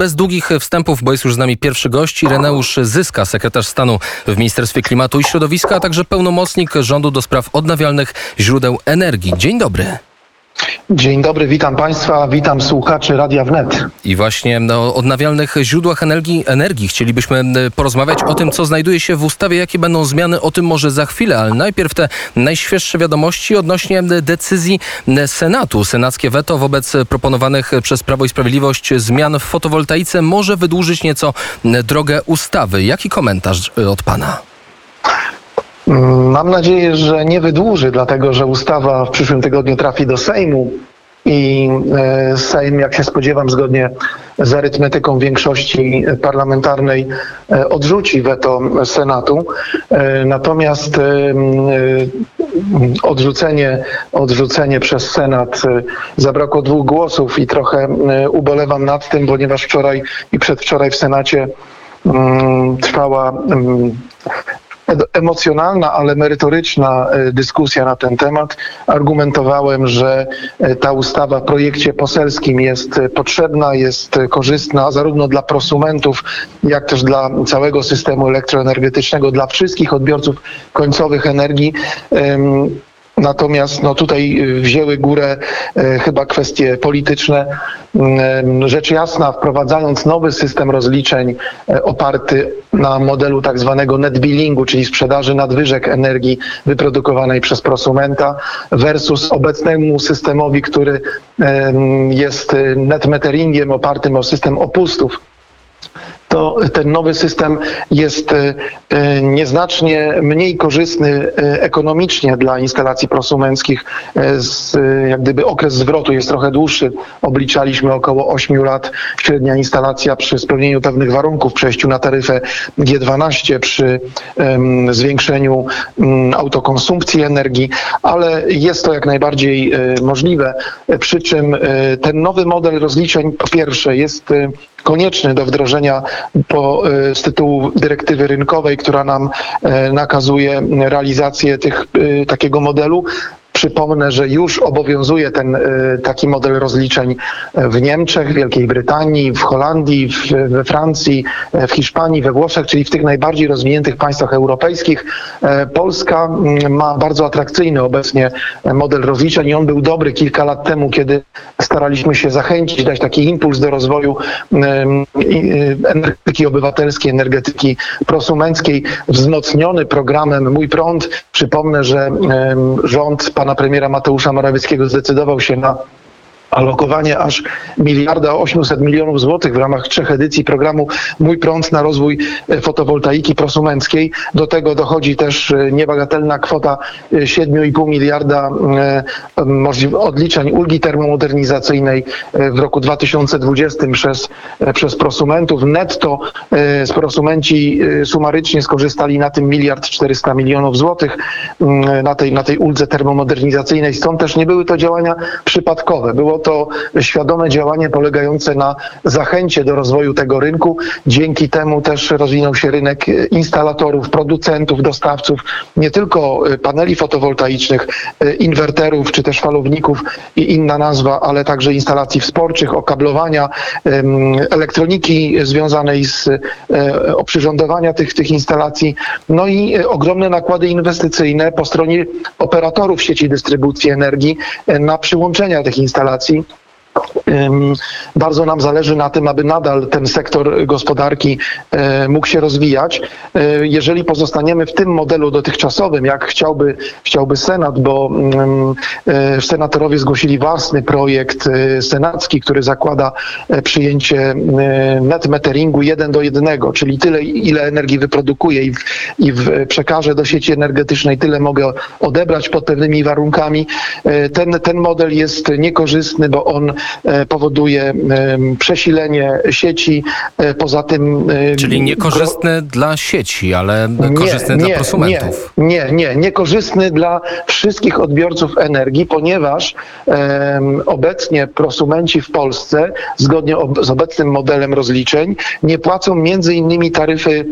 Bez długich wstępów, bo jest już z nami pierwszy gość, Ireneusz Zyska, sekretarz stanu w Ministerstwie Klimatu i Środowiska, a także pełnomocnik rządu do spraw odnawialnych źródeł energii. Dzień dobry. Dzień dobry, witam Państwa, witam słuchaczy Radia Wnet. I właśnie o odnawialnych źródłach energii, energii chcielibyśmy e, porozmawiać o tym, co znajduje się w ustawie, jakie będą zmiany, o tym może za chwilę, ale najpierw te najświeższe wiadomości odnośnie e, decyzji e, Senatu. Senackie weto wobec proponowanych przez Prawo i Sprawiedliwość zmian w fotowoltaice może wydłużyć nieco drogę ustawy. Jaki komentarz od Pana? Mam nadzieję, że nie wydłuży, dlatego że ustawa w przyszłym tygodniu trafi do Sejmu i e, Sejm, jak się spodziewam, zgodnie z arytmetyką większości parlamentarnej e, odrzuci weto Senatu. E, natomiast odrzucenie, odrzucenie przez Senat zabrakło dwóch głosów i trochę ubolewam nad tym, ponieważ wczoraj i przedwczoraj w Senacie mm, trwała mm, emocjonalna, ale merytoryczna e, dyskusja na ten temat. Argumentowałem, że e, ta ustawa w projekcie poselskim jest e, potrzebna, jest korzystna zarówno dla prosumentów, jak też dla całego systemu elektroenergetycznego, dla wszystkich odbiorców końcowych energii. Natomiast no, tutaj y, wzięły górę e, chyba kwestie polityczne. Mm, rzecz jasna, wprowadzając nowy system rozliczeń oparty na modelu tak zwanego net billingu, czyli sprzedaży nadwyżek energii wyprodukowanej przez prosumenta versus obecnemu systemowi, który jest y, net meteringiem opartym o system opustów to ten nowy system jest e, e, nieznacznie mniej korzystny e, ekonomicznie dla instalacji prosumenckich. Jak gdyby okres zwrotu jest trochę dłuższy. Obliczaliśmy około 8 lat średnia instalacja przy spełnieniu pewnych warunków, przejściu na taryfę G12, przy zwiększeniu mm, autokonsumpcji energii, ale jest to jak najbardziej możliwe. Przy czym ten nowy model rozliczeń po pierwsze jest konieczny do wdrożenia po, e, z tytułu dyrektywy rynkowej, która nam e, nakazuje realizację tych, e, takiego modelu. Przypomnę, że już obowiązuje ten taki model rozliczeń w Niemczech, Wielkiej Brytanii, w Holandii, w, we Francji, w Hiszpanii, we Włoszech, czyli w tych najbardziej rozwiniętych państwach europejskich. Polska mm, ma bardzo atrakcyjny obecnie model rozliczeń i on był dobry kilka lat temu, kiedy staraliśmy się zachęcić, dać taki impuls do rozwoju energetyki obywatelskiej, energetyki prosumenckiej, wzmocniony programem Mój Prąd. Przypomnę, że rząd pana premiera Mateusza Morawieckiego zdecydował się na alokowanie aż miliarda 800 milionów złotych w ramach trzech edycji programu Mój Prąd na rozwój e, fotowoltaiki prosumenckiej. Do tego dochodzi też e, niebagatelna kwota 7,5 e, miliarda odliczeń ulgi termomodernizacyjnej w roku 2020 przez, przez prosumentów. Netto prosumenci sumarycznie skorzystali na tym miliard 400 milionów złotych na tej, na tej uldze termomodernizacyjnej. Stąd też nie były to działania przypadkowe. Było to świadome działanie polegające na zachęcie do rozwoju tego rynku. Dzięki temu też rozwinął się rynek instalatorów, producentów, dostawców nie tylko paneli fotowoltaicznych, inwerterów czy też falowników i inna nazwa, ale także instalacji wsporczych, okablowania, elektroniki związanej z e, oprzyrządowania tych, tych instalacji, no i ogromne nakłady inwestycyjne po stronie operatorów sieci dystrybucji energii na przyłączenia tych instalacji assim bardzo nam zależy na tym, aby nadal ten sektor gospodarki e, mógł się rozwijać. E, jeżeli pozostaniemy w tym modelu dotychczasowym, jak chciałby, chciałby Senat, bo e, senatorowie zgłosili własny projekt senacki, który zakłada przyjęcie net meteringu 1 do 1, czyli tyle, ile energii wyprodukuję i, w, i w przekażę do sieci energetycznej, tyle mogę odebrać pod pewnymi warunkami. Ten, ten model jest niekorzystny, bo on powoduje przesilenie sieci. E, poza tym. Czyli niekorzystny dla sieci, ale korzystny nie, dla prosumentów. Nie, nie, nie, niekorzystny dla wszystkich odbiorców energii, ponieważ obecnie prosumenci w Polsce, zgodnie z obecnym modelem rozliczeń, nie płacą między innymi taryfy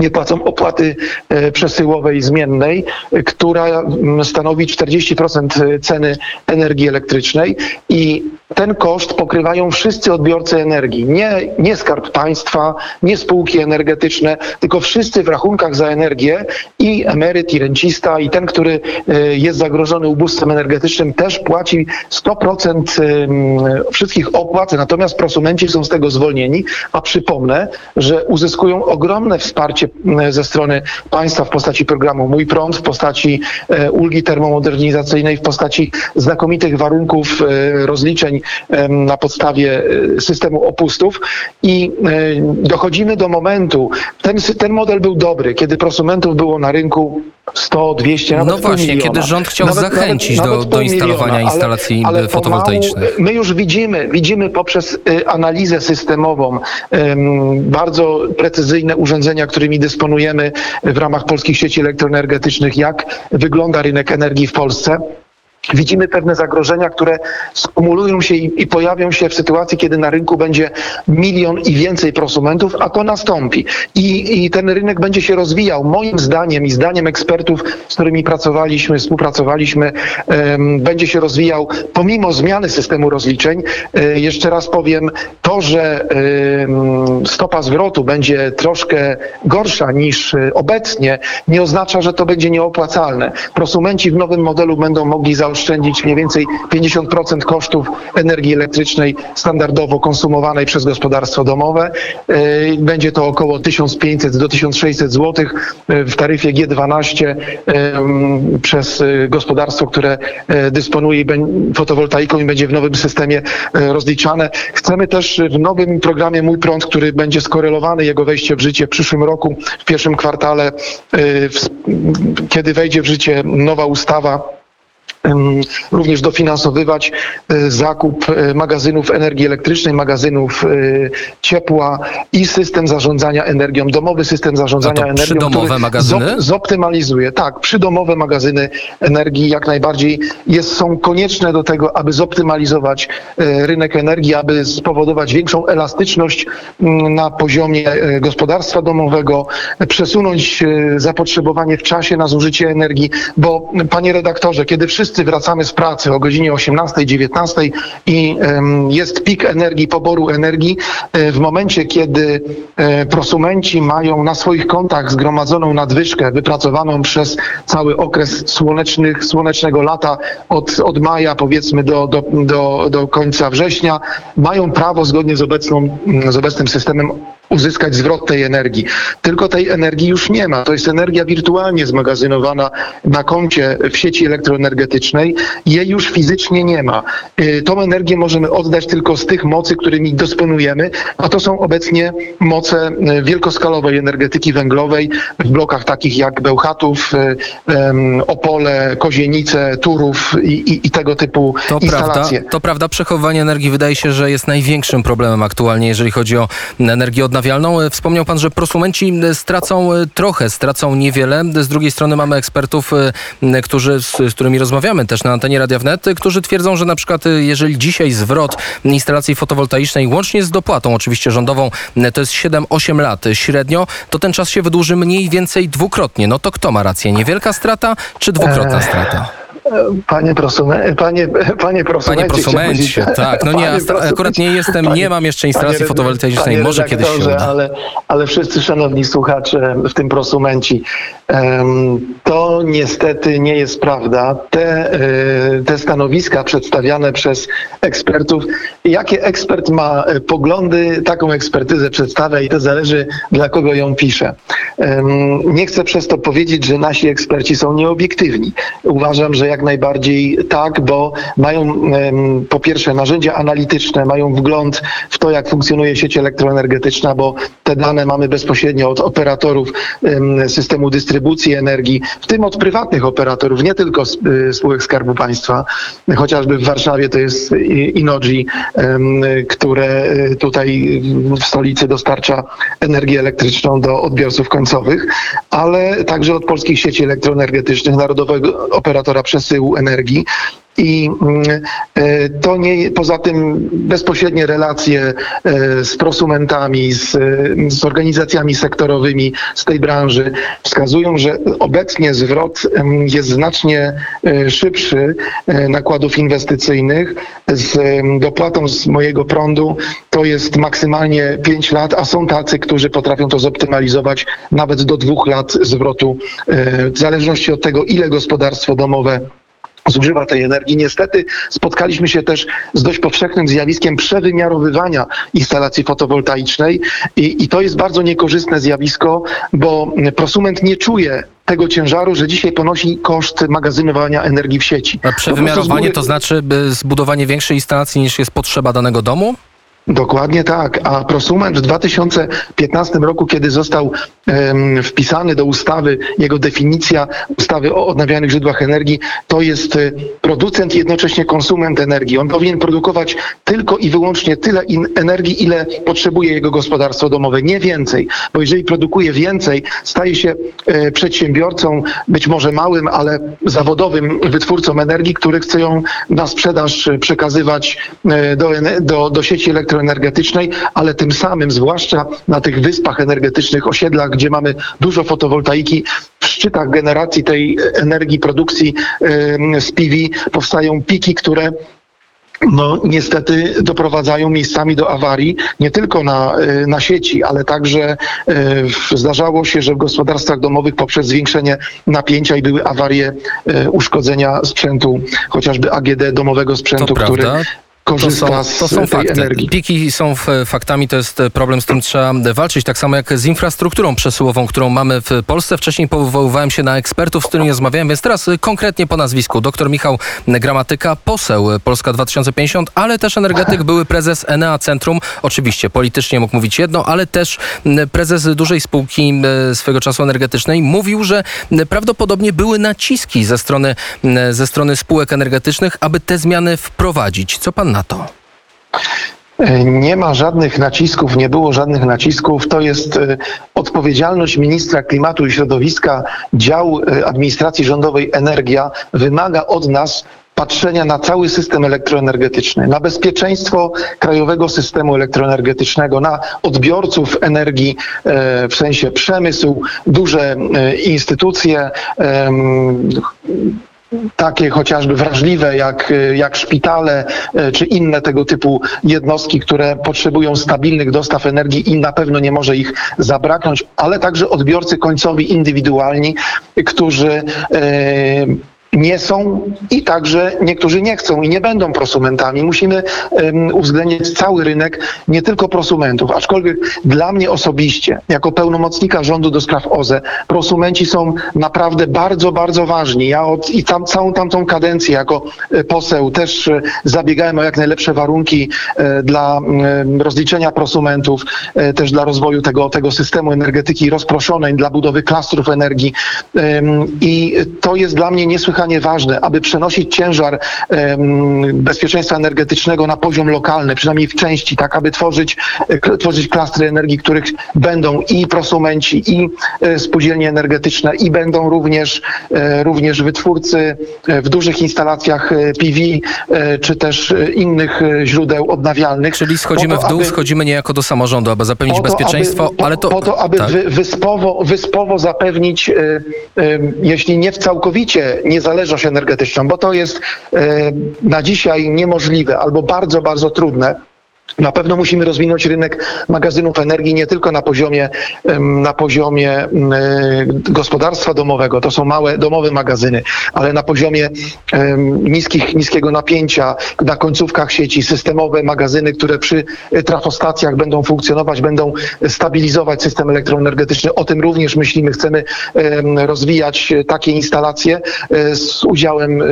nie płacą opłaty e, przesyłowej zmiennej, e, która mm, stanowi 40% ceny energii elektrycznej i ten koszt pokrywają wszyscy odbiorcy energii. Nie, nie skarb państwa, nie spółki energetyczne, tylko wszyscy w rachunkach za energię i emeryt, i rencista, i ten, który e, jest zagrożony ubóstwem energetycznym, też płaci 100% em, wszystkich opłat, natomiast prosumenci są z tego zwolnieni, a przypomnę, że uzyskują ogromne wsparcie ze strony państwa w postaci programu Mój Prąd, w postaci e, ulgi termomodernizacyjnej, w postaci znakomitych warunków e, rozliczeń na podstawie e, systemu opustów i e, dochodzimy do momentu, ten, ten model był dobry, kiedy prosumentów było na rynku 100, 200, nawet No właśnie, miliona. kiedy rząd chciał Nawet- zachęcić nawet- do- nawet do instalowania miliona, ale- instalacji ale fotowoltaicznych. pomału My już widzimy, widzimy poprzez analizę systemową em, bardzo precyzyjne urządzenia, którymi dysponujemy w ramach polskich sieci elektroenergetycznych, jak wygląda rynek energii w Polsce. Widzimy pewne zagrożenia, które skumulują się i, i pojawią się w sytuacji, kiedy na rynku będzie milion i więcej prosumentów, a to nastąpi. I, I ten rynek będzie się rozwijał. Moim zdaniem i zdaniem ekspertów, z którymi pracowaliśmy, współpracowaliśmy, em, będzie się rozwijał pomimo zmiany systemu rozliczeń. E, jeszcze raz powiem, to, że em, stopa zwrotu będzie troszkę gorsza niż e, obecnie, nie oznacza, że to będzie nieopłacalne. Prosumenci w nowym modelu będą mogli zaoszczędzić mniej więcej 50% kosztów energii elektrycznej standardowo konsumowanej przez gospodarstwo domowe. E, Będzie to około 1500 do 1600 zł w taryfie G12 em, przez e, gospodarstwo, które e, dysponuje fotowoltaiką i będzie w nowym systemie e, rozliczane. Chcemy też w nowym programie Mój Prąd, który będzie skorelowany jego wejście w życie w przyszłym roku, w pierwszym kwartale, e, kiedy wejdzie w życie nowa ustawa, również dofinansowywać e, zakup e, magazynów energii elektrycznej, magazynów e, ciepła i system zarządzania energią, domowy system zarządzania energią, przydomowe który magazyny? zop- zoptymalizuje. Tak, przydomowe magazyny energii jak najbardziej jest, są konieczne do tego, aby zoptymalizować rynek energii, aby spowodować większą elastyczność na poziomie gospodarstwa domowego, przesunąć zapotrzebowanie w czasie na zużycie energii, bo panie redaktorze, kiedy wszyscy wracamy z pracy o godzinie 18-19 i jest pik energii, poboru energii, e, w momencie, kiedy e, prosumenci mają na swoich kontach zgromadzoną nadwyżkę wypracowaną przez cały okres słonecznych, słonecznego lata od, od maja powiedzmy do, do, do, do końca września, mają prawo zgodnie z, obecną, z obecnym systemem uzyskać zwrot tej energii. Tylko tej energii już nie ma. To jest energia wirtualnie zmagazynowana na koncie w sieci elektroenergetycznej. Jej już fizycznie nie ma. Y, Tą energię możemy oddać tylko z tych mocy, którymi dysponujemy, a to są obecnie moce y, wielkoskalowej energetyki węglowej w blokach takich jak Bełchatów, y, Opole, Kozienice, Turów i, i, i tego typu To prawda, instalacje. to prawda, przechowywanie energii wydaje się, że jest największym problemem aktualnie, jeżeli chodzi o energię odnawialną. E, Wspomniał pan, że prosumenci e, stracą e, trochę, stracą niewiele. Z drugiej strony mamy ekspertów, którzy, z, którymi rozmawiamy też na antenie Radia Wnet, którzy twierdzą, że na przykład jeżeli dzisiaj zwrot instalacji fotowoltaicznej łącznie z dopłatą oczywiście rządową to jest 7-8 lat średnio, to ten czas się wydłuży mniej więcej dwukrotnie. No to kto ma rację? Niewielka strata czy dwukrotna strata? Panie prosumencie, panie, panie prosumencie. Panie prosumencie, tak. No nie, akurat nie jestem, Panie- nie mam jeszcze instalacji fotowoltaicznej, może kiedyś się uda. Ale, ale wszyscy szanowni słuchacze, w tym prosumenci, to niestety nie jest prawda. Te, e, te stanowiska przedstawiane przez ekspertów, jakie ekspert ma e, poglądy, taką ekspertyzę przedstawia i to zależy dla kogo ją pisze. Nie chcę przez to powiedzieć, że nasi eksperci są nieobiektywni. Uważam, że jak najbardziej tak, bo mają po pierwsze narzędzia analityczne, mają wgląd w to, jak funkcjonuje sieć elektroenergetyczna, bo te dane mamy bezpośrednio od operatorów em, systemu dystrybucji energii, w tym od prywatnych operatorów, nie tylko y, spółek Skarbu Państwa. Chociażby w Warszawie to jest i- Innogy, em, które y, tutaj w stolicy dostarcza energię elektryczną do odbiorców końcowych, ale także od polskich sieci elektroenergetycznych, Narodowego Operatora Przesyłu Energii. I mm, e, to nie, poza tym bezpośrednie relacje e, z prosumentami, z, z organizacjami sektorowymi z tej branży wskazują, że obecnie zwrot jest znacznie e, szybszy e, nakładów inwestycyjnych. Z dopłatą z mojego prądu to jest maksymalnie 5 lat, a są tacy, którzy potrafią to zoptymalizować nawet do dwóch lat zwrotu, e, w zależności od tego, ile gospodarstwo domowe zużywa tej energii. Niestety spotkaliśmy się też z dość powszechnym zjawiskiem przewymiarowywania instalacji fotowoltaicznej i, i to jest bardzo niekorzystne zjawisko, bo prosument nie czuje tego ciężaru, że dzisiaj ponosi koszt magazynowania energii w sieci. A przewymiarowanie to znaczy zbudowanie większej instalacji niż jest potrzeba danego domu? Dokładnie tak. A prosument w 2015 roku, kiedy został em, wpisany do ustawy, jego definicja ustawy o odnawialnych źródłach energii, to jest e, producent i jednocześnie konsument energii. On powinien produkować tylko i wyłącznie tyle energii, ile potrzebuje jego gospodarstwo domowe, nie więcej. Bo jeżeli produkuje więcej, staje się e, przedsiębiorcą, być może małym, ale zawodowym wytwórcą energii, który chce ją na sprzedaż e, przekazywać e, do, do, do sieci elektroenergetycznej, ale tym samym, zwłaszcza na tych wyspach energetycznych, osiedlach, gdzie mamy dużo fotowoltaiki, w szczytach generacji tej energii, produkcji z PV powstają piki, które no niestety doprowadzają miejscami do awarii, nie tylko na, y, na sieci, ale także y, w- zdarzało się, że w gospodarstwach domowych poprzez zwiększenie napięcia i były awarie y, uszkodzenia sprzętu, chociażby AGD domowego sprzętu, który prawda. To korzysta są, z to są tej fakty. energii. Piki są faktami, to jest e, problem, z którym trzeba walczyć. Tak samo jak z infrastrukturą przesyłową, którą mamy w Polsce. Wcześniej powoływałem się na ekspertów, z którymi rozmawiałem, więc teraz e, konkretnie po nazwisku. Dr Michał Gramatyka, poseł e, Polska 2050, ale też energetyk, były prezes Enea Centrum. Oczywiście politycznie mógł mówić jedno, ale też prezes dużej spółki e, swego czasu energetycznej mówił, że prawdopodobnie były naciski ze strony, ze strony spółek energetycznych, aby te zmiany wprowadzić. Co pan na to? Nie ma żadnych nacisków, nie było żadnych nacisków. To jest e, odpowiedzialność ministra klimatu i środowiska. Dział e, administracji rządowej Energia wymaga od nas patrzenia na cały system elektroenergetyczny, na bezpieczeństwo krajowego systemu elektroenergetycznego, na odbiorców energii, e, w sensie przemysł, duże instytucje, takie chociażby wrażliwe jak, jak szpitale e, czy inne tego typu jednostki, które potrzebują stabilnych dostaw energii i na pewno nie może ich zabraknąć, ale także odbiorcy końcowi indywidualni, którzy e, nie są i także niektórzy nie chcą i nie będą prosumentami. Musimy em, uwzględnić cały rynek, nie tylko prosumentów. Aczkolwiek dla mnie osobiście, jako pełnomocnika rządu do spraw OZE, prosumenci są naprawdę bardzo, bardzo ważni. Ja od, i tam, całą tamtą kadencję jako e, poseł też e, zabiegałem o jak najlepsze warunki e, dla mm, rozliczenia prosumentów, e, też dla rozwoju tego, tego systemu energetyki rozproszonej, dla budowy klastrów energii. I to jest dla mnie niesłychanie ważne, aby przenosić ciężar bezpieczeństwa energetycznego na poziom lokalny, przynajmniej w części, tak aby tworzyć, e, tworzyć klastry energii, których będą i prosumenci, i e, spółdzielnie energetyczne, i będą również, e, również wytwórcy w dużych instalacjach PV, czy też innych źródeł odnawialnych. Czyli schodzimy to, w dół, aby- schodzimy niejako do samorządu, aby zapewnić to, bezpieczeństwo, aby, po, ale to... Po to, aby tak. wy, wyspowo, wyspowo zapewnić, jeśli nie w całkowicie, niezależność energetyczną, bo to jest y, na dzisiaj niemożliwe albo bardzo, bardzo trudne. Na pewno musimy rozwinąć rynek magazynów energii nie tylko na poziomie, na poziomie mm, y, gospodarstwa domowego, to są małe domowe magazyny, ale na poziomie niskich, niskiego napięcia, na końcówkach sieci, systemowe magazyny, które przy y, trafostacjach będą funkcjonować, będą stabilizować system elektroenergetyczny. O tym również myślimy. Chcemy em, rozwijać e, takie instalacje e, z udziałem e,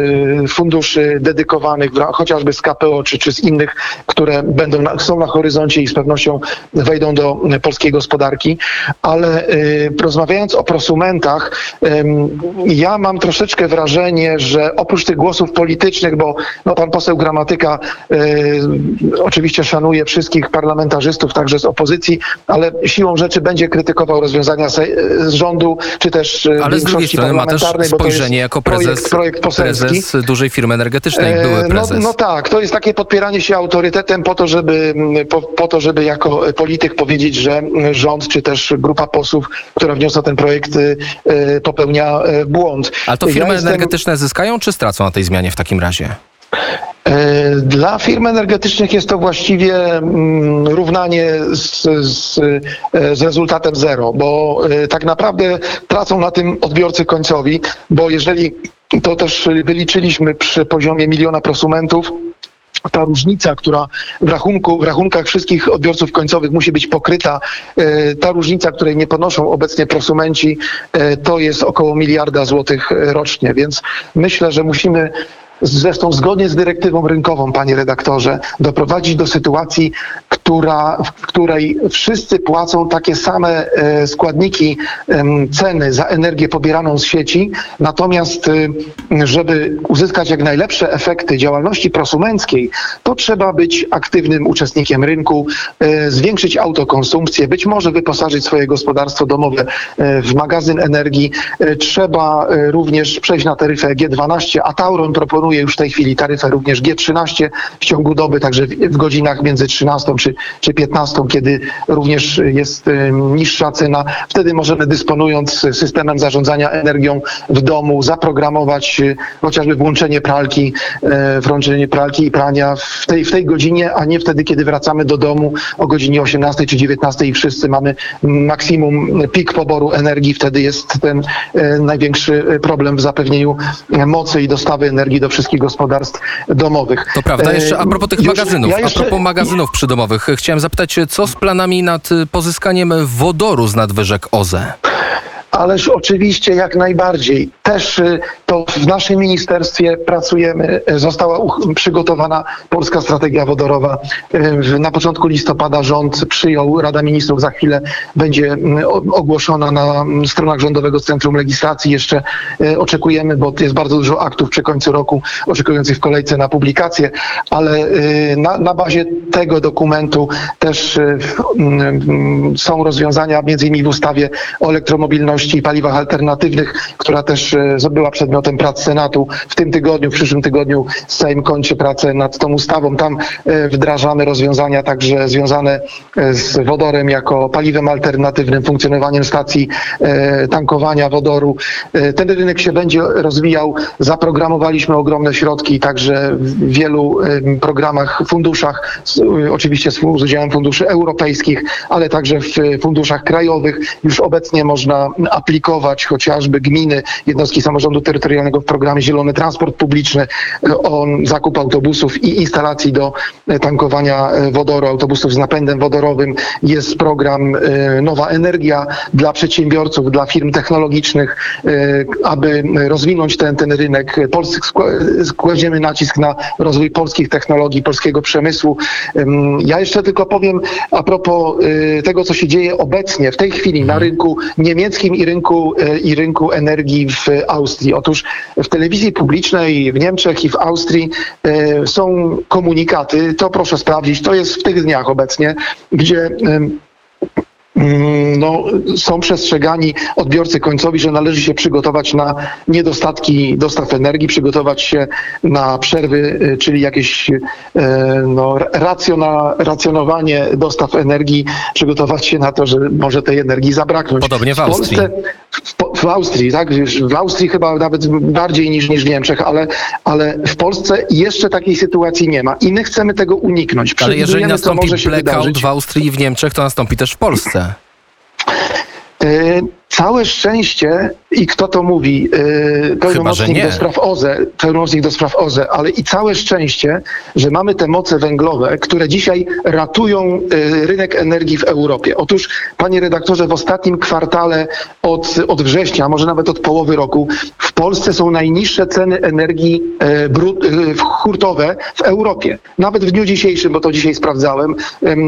funduszy dedykowanych, chociażby z KPO czy, czy z innych, które będą na, są na horyzoncie i z pewnością wejdą do polskiej gospodarki, ale rozmawiając o prosumentach, ja mam troszeczkę wrażenie, że oprócz tych głosów politycznych, bo no, pan poseł Gramatyka oczywiście szanuje wszystkich parlamentarzystów, także z opozycji, ale siłą rzeczy będzie krytykował rozwiązania z rządu, czy też ale z drugiej strony ma też spojrzenie jako prezes, projekt, projekt prezes dużej firmy energetycznej, były no, prezes. No, no tak, to jest takie podpieranie się autorytetem po to, żeby, po, po to, żeby jako polityk powiedzieć, że rząd czy też grupa posłów, która wniosła ten projekt, y, y, popełnia y, błąd. Ale to firmy ja jestem... energetyczne zyskają czy stracą na tej zmianie w takim razie? Dla firm energetycznych jest to właściwie mm, równanie z, z, z, rezultatem zero, bo tak naprawdę tracą na tym odbiorcy końcowi, bo jeżeli to też wyliczyliśmy przy poziomie miliona prosumentów, ta różnica, która w, rachunku, w rachunkach wszystkich odbiorców końcowych musi być pokryta, e, ta różnica, której nie ponoszą obecnie prosumenci, e, to jest około miliarda złotych rocznie. Więc myślę, że musimy zresztą zgodnie z dyrektywą rynkową, panie redaktorze, doprowadzić do sytuacji, która, w której wszyscy płacą takie same e, składniki ceny za energię pobieraną z sieci, natomiast e, żeby uzyskać jak najlepsze efekty działalności prosumenckiej, to trzeba być aktywnym uczestnikiem rynku, e, zwiększyć autokonsumpcję, być może wyposażyć swoje gospodarstwo domowe w magazyn energii. Trzeba również przejść na taryfę G12, a Tauron proponuje już w tej chwili taryfę również G13 w ciągu doby, także w godzinach między 13 czy czy 15, kiedy również jest y, niższa cena. Wtedy możemy dysponując systemem zarządzania energią w domu zaprogramować y, chociażby włączenie pralki, y, włączenie pralki i prania w tej, w tej godzinie, a nie wtedy, kiedy wracamy do domu o godzinie 18 czy 19 i wszyscy mamy maksimum pik poboru energii. Wtedy jest ten największy problem w zapewnieniu mocy i dostawy energii do wszystkich gospodarstw domowych. To prawda. Jeszcze a propos tych magazynów, ja jeszcze... a propos magazynów przydomowych, chciałem zapytać, co z planami nad pozyskaniem wodoru z nadwyżek OZE? Ależ oczywiście jak najbardziej. Też y, to w naszym ministerstwie pracujemy. Została przygotowana polska strategia wodorowa. Y, na początku listopada rząd przyjął, Rada Ministrów za chwilę będzie mm, ogłoszona na mm, stronach Rządowego Centrum Legislacji. Jeszcze y, oczekujemy, bo jest bardzo dużo aktów przy końcu roku oczekujących w kolejce na publikację, ale na, na bazie tego dokumentu też mm, są rozwiązania, między innymi w ustawie o elektromobilności i paliwach alternatywnych, która też e, była przedmiotem prac Senatu. W tym tygodniu, w przyszłym tygodniu Sejm kończy pracę nad tą ustawą. Tam e, wdrażamy rozwiązania także związane e, z wodorem jako paliwem alternatywnym, funkcjonowaniem stacji tankowania wodoru. Ten rynek się będzie rozwijał. Zaprogramowaliśmy ogromne środki także w wielu programach, funduszach, oczywiście z udziałem funduszy europejskich, ale także w funduszach krajowych. Już obecnie można aplikować chociażby gminy, jednostki samorządu terytorialnego w programie Zielony Transport Publiczny e, o zakup autobusów i instalacji do e, tankowania e, wodoru, autobusów z napędem wodorowym. Jest program Nowa Energia dla przedsiębiorców, dla firm technologicznych, aby rozwinąć ten, ten rynek. Polsk, kładziemy nacisk na rozwój polskich technologii, polskiego przemysłu. Ja jeszcze tylko powiem a propos tego, co się dzieje obecnie, w tej chwili na rynku niemieckim i rynku, e, i rynku energii w Austrii. Otóż w telewizji publicznej w Niemczech i w Austrii e, są komunikaty, to proszę sprawdzić, to jest w tych dniach obecnie, gdzie no, są przestrzegani odbiorcy końcowi, że należy się przygotować na niedostatki dostaw energii, przygotować się na przerwy, y, czyli jakieś y, no, racjona, racjonowanie dostaw energii, przygotować się na to, że może tej energii zabraknąć. Podobnie w Austrii. W, Polsce, w, w Austrii, tak? W Austrii chyba nawet bardziej niż, niż w Niemczech, ale, ale w Polsce jeszcze takiej sytuacji nie ma i my chcemy tego uniknąć. Ale jeżeli nastąpi blackout w Austrii i w Niemczech, to nastąpi też w Polsce. E, Całe szczęście, i kto to mówi, yy, pełnomocnik do spraw OZE, pełnomocnik do spraw OZE, ale i całe szczęście, że mamy te moce węglowe, które dzisiaj ratują yy, rynek energii w Europie. Otóż, panie redaktorze, w ostatnim kwartale od, od września, a może nawet od połowy roku, w Polsce są najniższe ceny energii yy, brud, yy, hurtowe w Europie. Nawet w dniu dzisiejszym, bo to dzisiaj sprawdzałem,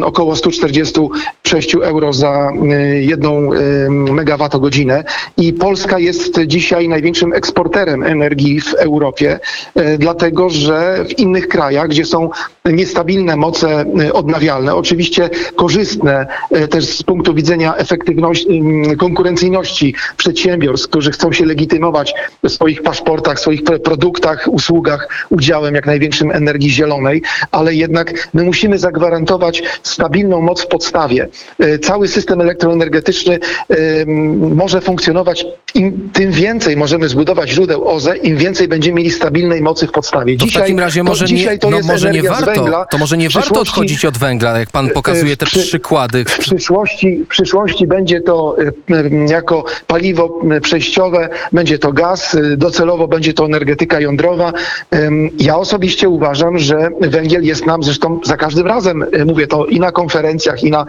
około 146 euro za y, jedną y, megawattogodzinę i Polska jest dzisiaj największym eksporterem energii w Europie, y, dlatego że w innych krajach, gdzie są niestabilne moce y, odnawialne, oczywiście korzystne y, też z punktu widzenia efektywności, konkurencyjności przedsiębiorstw, którzy chcą się legitymować w swoich paszportach, w swoich pro- produktach, usługach udziałem jak największym energii zielonej, ale jednak my musimy zagwarantować stabilną moc w podstawie. E, Cały system elektroenergetyczny może funkcjonować, im, tym więcej możemy zbudować źródeł OZE, im więcej będziemy mieli stabilnej mocy w podstawie. To w takim razie może, dzisiaj nie, to no jest może nie warto, węgla. to może nie W warto odchodzić od węgla, jak pan pokazuje te przy- przykłady. w przyszłości, w przyszłości będzie to y, jako paliwo przejściowe, będzie to gaz, docelowo będzie to energetyka jądrowa. Ja osobiście uważam, że węgiel jest nam, zresztą za każdym razem mówię to i na konferencjach, i na,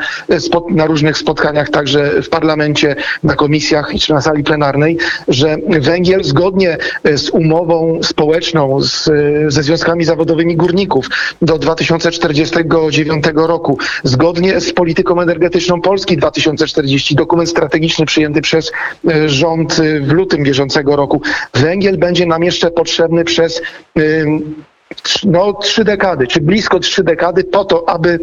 na różnych spotkaniach, także w parlamencie, na komisjach czy na sali plenarnej, że węgiel zgodnie y, z umową społeczną z, y, ze związkami zawodowymi górników do 2049 roku, zgodnie z polityką energetyczną Polski 2040, dokument strategiczny przyjęty przez e, rząd e, w lutym bieżącego roku. Węgiel będzie nam jeszcze potrzebny przez no, trzy dekady, czy blisko trzy dekady po to, aby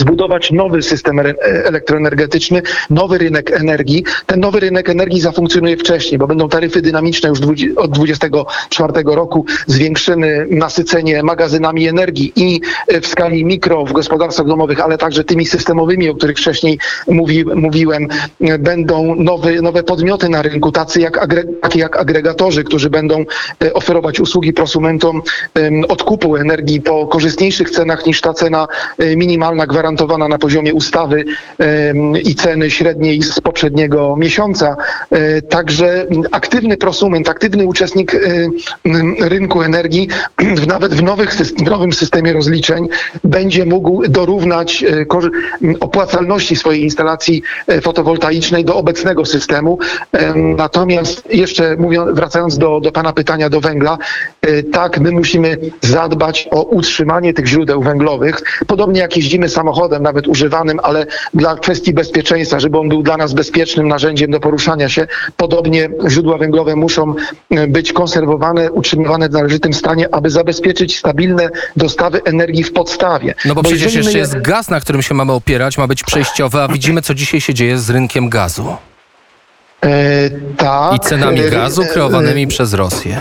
zbudować nowy system re- elektroenergetyczny, nowy rynek energii. Ten nowy rynek energii zafunkcjonuje wcześniej, bo będą taryfy dynamiczne już od 2024 roku, zwiększymy nasycenie magazynami energii i e, w skali mikro w gospodarstwach domowych, ale także tymi systemowymi, o których wcześniej mówi, mówiłem, e, będą nowe, nowe podmioty na rynku, tacy jak, takie jak agregatorzy, którzy będą e, oferować usługi prosumentom odkupu energii po korzystniejszych cenach niż ta cena e, minimalna gwarantowana na poziomie ustawy i ceny średniej z poprzedniego miesiąca. E, Także aktywny prosument, aktywny uczestnik rynku energii nawet w, nowych, w nowym systemie rozliczeń będzie mógł dorównać e, opłacalności swojej instalacji e, fotowoltaicznej do obecnego systemu. Em, Natomiast jeszcze mówiąc, wracając do, do Pana pytania do węgla, tak, my musimy zadbać o utrzymanie tych źródeł węglowych. Podobnie jak jeździmy samochodem, nawet używanym, ale dla kwestii bezpieczeństwa, żeby on był dla nas bezpiecznym narzędziem do poruszania się. Podobnie źródła węglowe muszą e, być konserwowane, utrzymywane w należytym stanie, aby zabezpieczyć stabilne dostawy energii w podstawie. No bo przecież jeżeli my jeszcze je- jest gaz, na którym się mamy opierać, ma być przejściowy, a widzimy, co dzisiaj się dzieje z rynkiem gazu E, tak, i cenami e, gazu e, kreowanymi przez Rosję.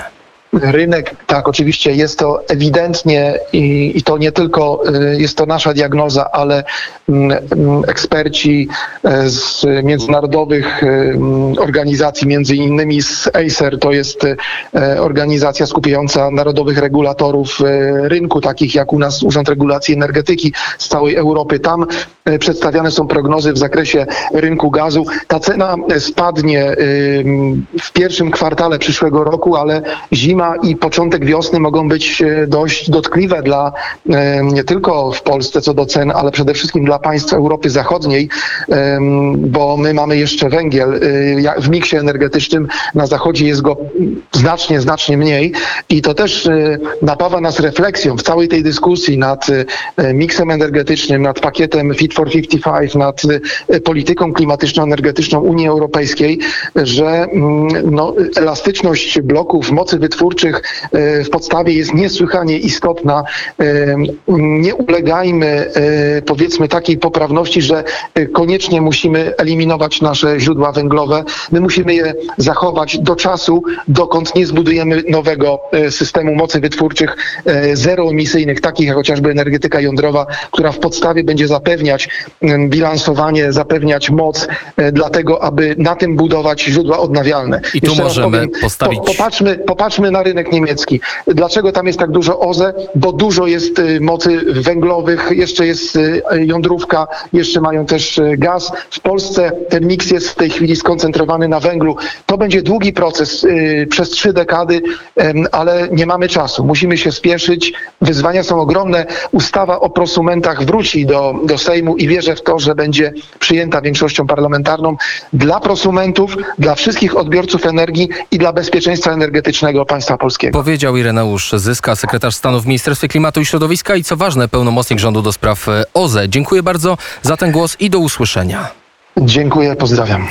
Rynek, tak, oczywiście jest to ewidentnie i, i to nie tylko y, jest to nasza diagnoza, ale mm, mm, eksperci e, z międzynarodowych y, mm, organizacji, między innymi z Acer, to jest e, organizacja skupiająca narodowych regulatorów rynku, takich jak u nas Urząd Regulacji Energetyki z całej Europy. Tam e, przedstawiane są prognozy w zakresie rynku gazu. Ta cena spadnie y, w pierwszym kwartale przyszłego roku, ale zima i początek wiosny mogą być e, dość dotkliwe dla e, nie tylko w Polsce co do cen, ale przede wszystkim dla państw Europy Zachodniej, bo my mamy jeszcze węgiel e, w miksie energetycznym. Na zachodzie jest go znacznie, znacznie mniej i to też napawa nas refleksją w całej tej dyskusji nad miksem energetycznym, nad pakietem Fit for 55, nad polityką klimatyczno-energetyczną Unii Europejskiej, że mm, no, elastyczność bloków mocy wytwórczych e, w podstawie jest niesłychanie istotna. E, Nie ulegajmy e, powiedzmy takiej poprawności, że koniecznie musimy eliminować nasze źródła węglowe. My musimy je zachować do czasu, dokąd nie zbudujemy nowego systemu mocy wytwórczych zeroemisyjnych, takich jak chociażby energetyka jądrowa, która w podstawie będzie zapewniać bilansowanie, zapewniać moc, e, dlatego aby na tym budować źródła odnawialne. I tu Jeszcze możemy postawić- popatrzmy, popatrzmy na na rynek niemiecki. Dlaczego tam jest tak dużo OZE? Bo dużo jest y, mocy węglowych, jeszcze jest y, jądrówka, jeszcze mają też y, gaz. W Polsce ten miks jest w tej chwili skoncentrowany na węglu. To będzie długi proces przez trzy dekady, ale nie mamy czasu. Musimy się spieszyć. Wyzwania są ogromne. Ustawa o prosumentach wróci do, do Sejmu i wierzę w to, że będzie przyjęta większością parlamentarną dla prosumentów, dla wszystkich odbiorców energii i dla bezpieczeństwa energetycznego państwa polskiego. Powiedział Ireneusz Zyska, sekretarz stanu w Ministerstwie Klimatu i Środowiska i co ważne, pełnomocnik rządu do spraw e, OZE. Dziękuję bardzo za ten głos i do usłyszenia. Dziękuję, pozdrawiam.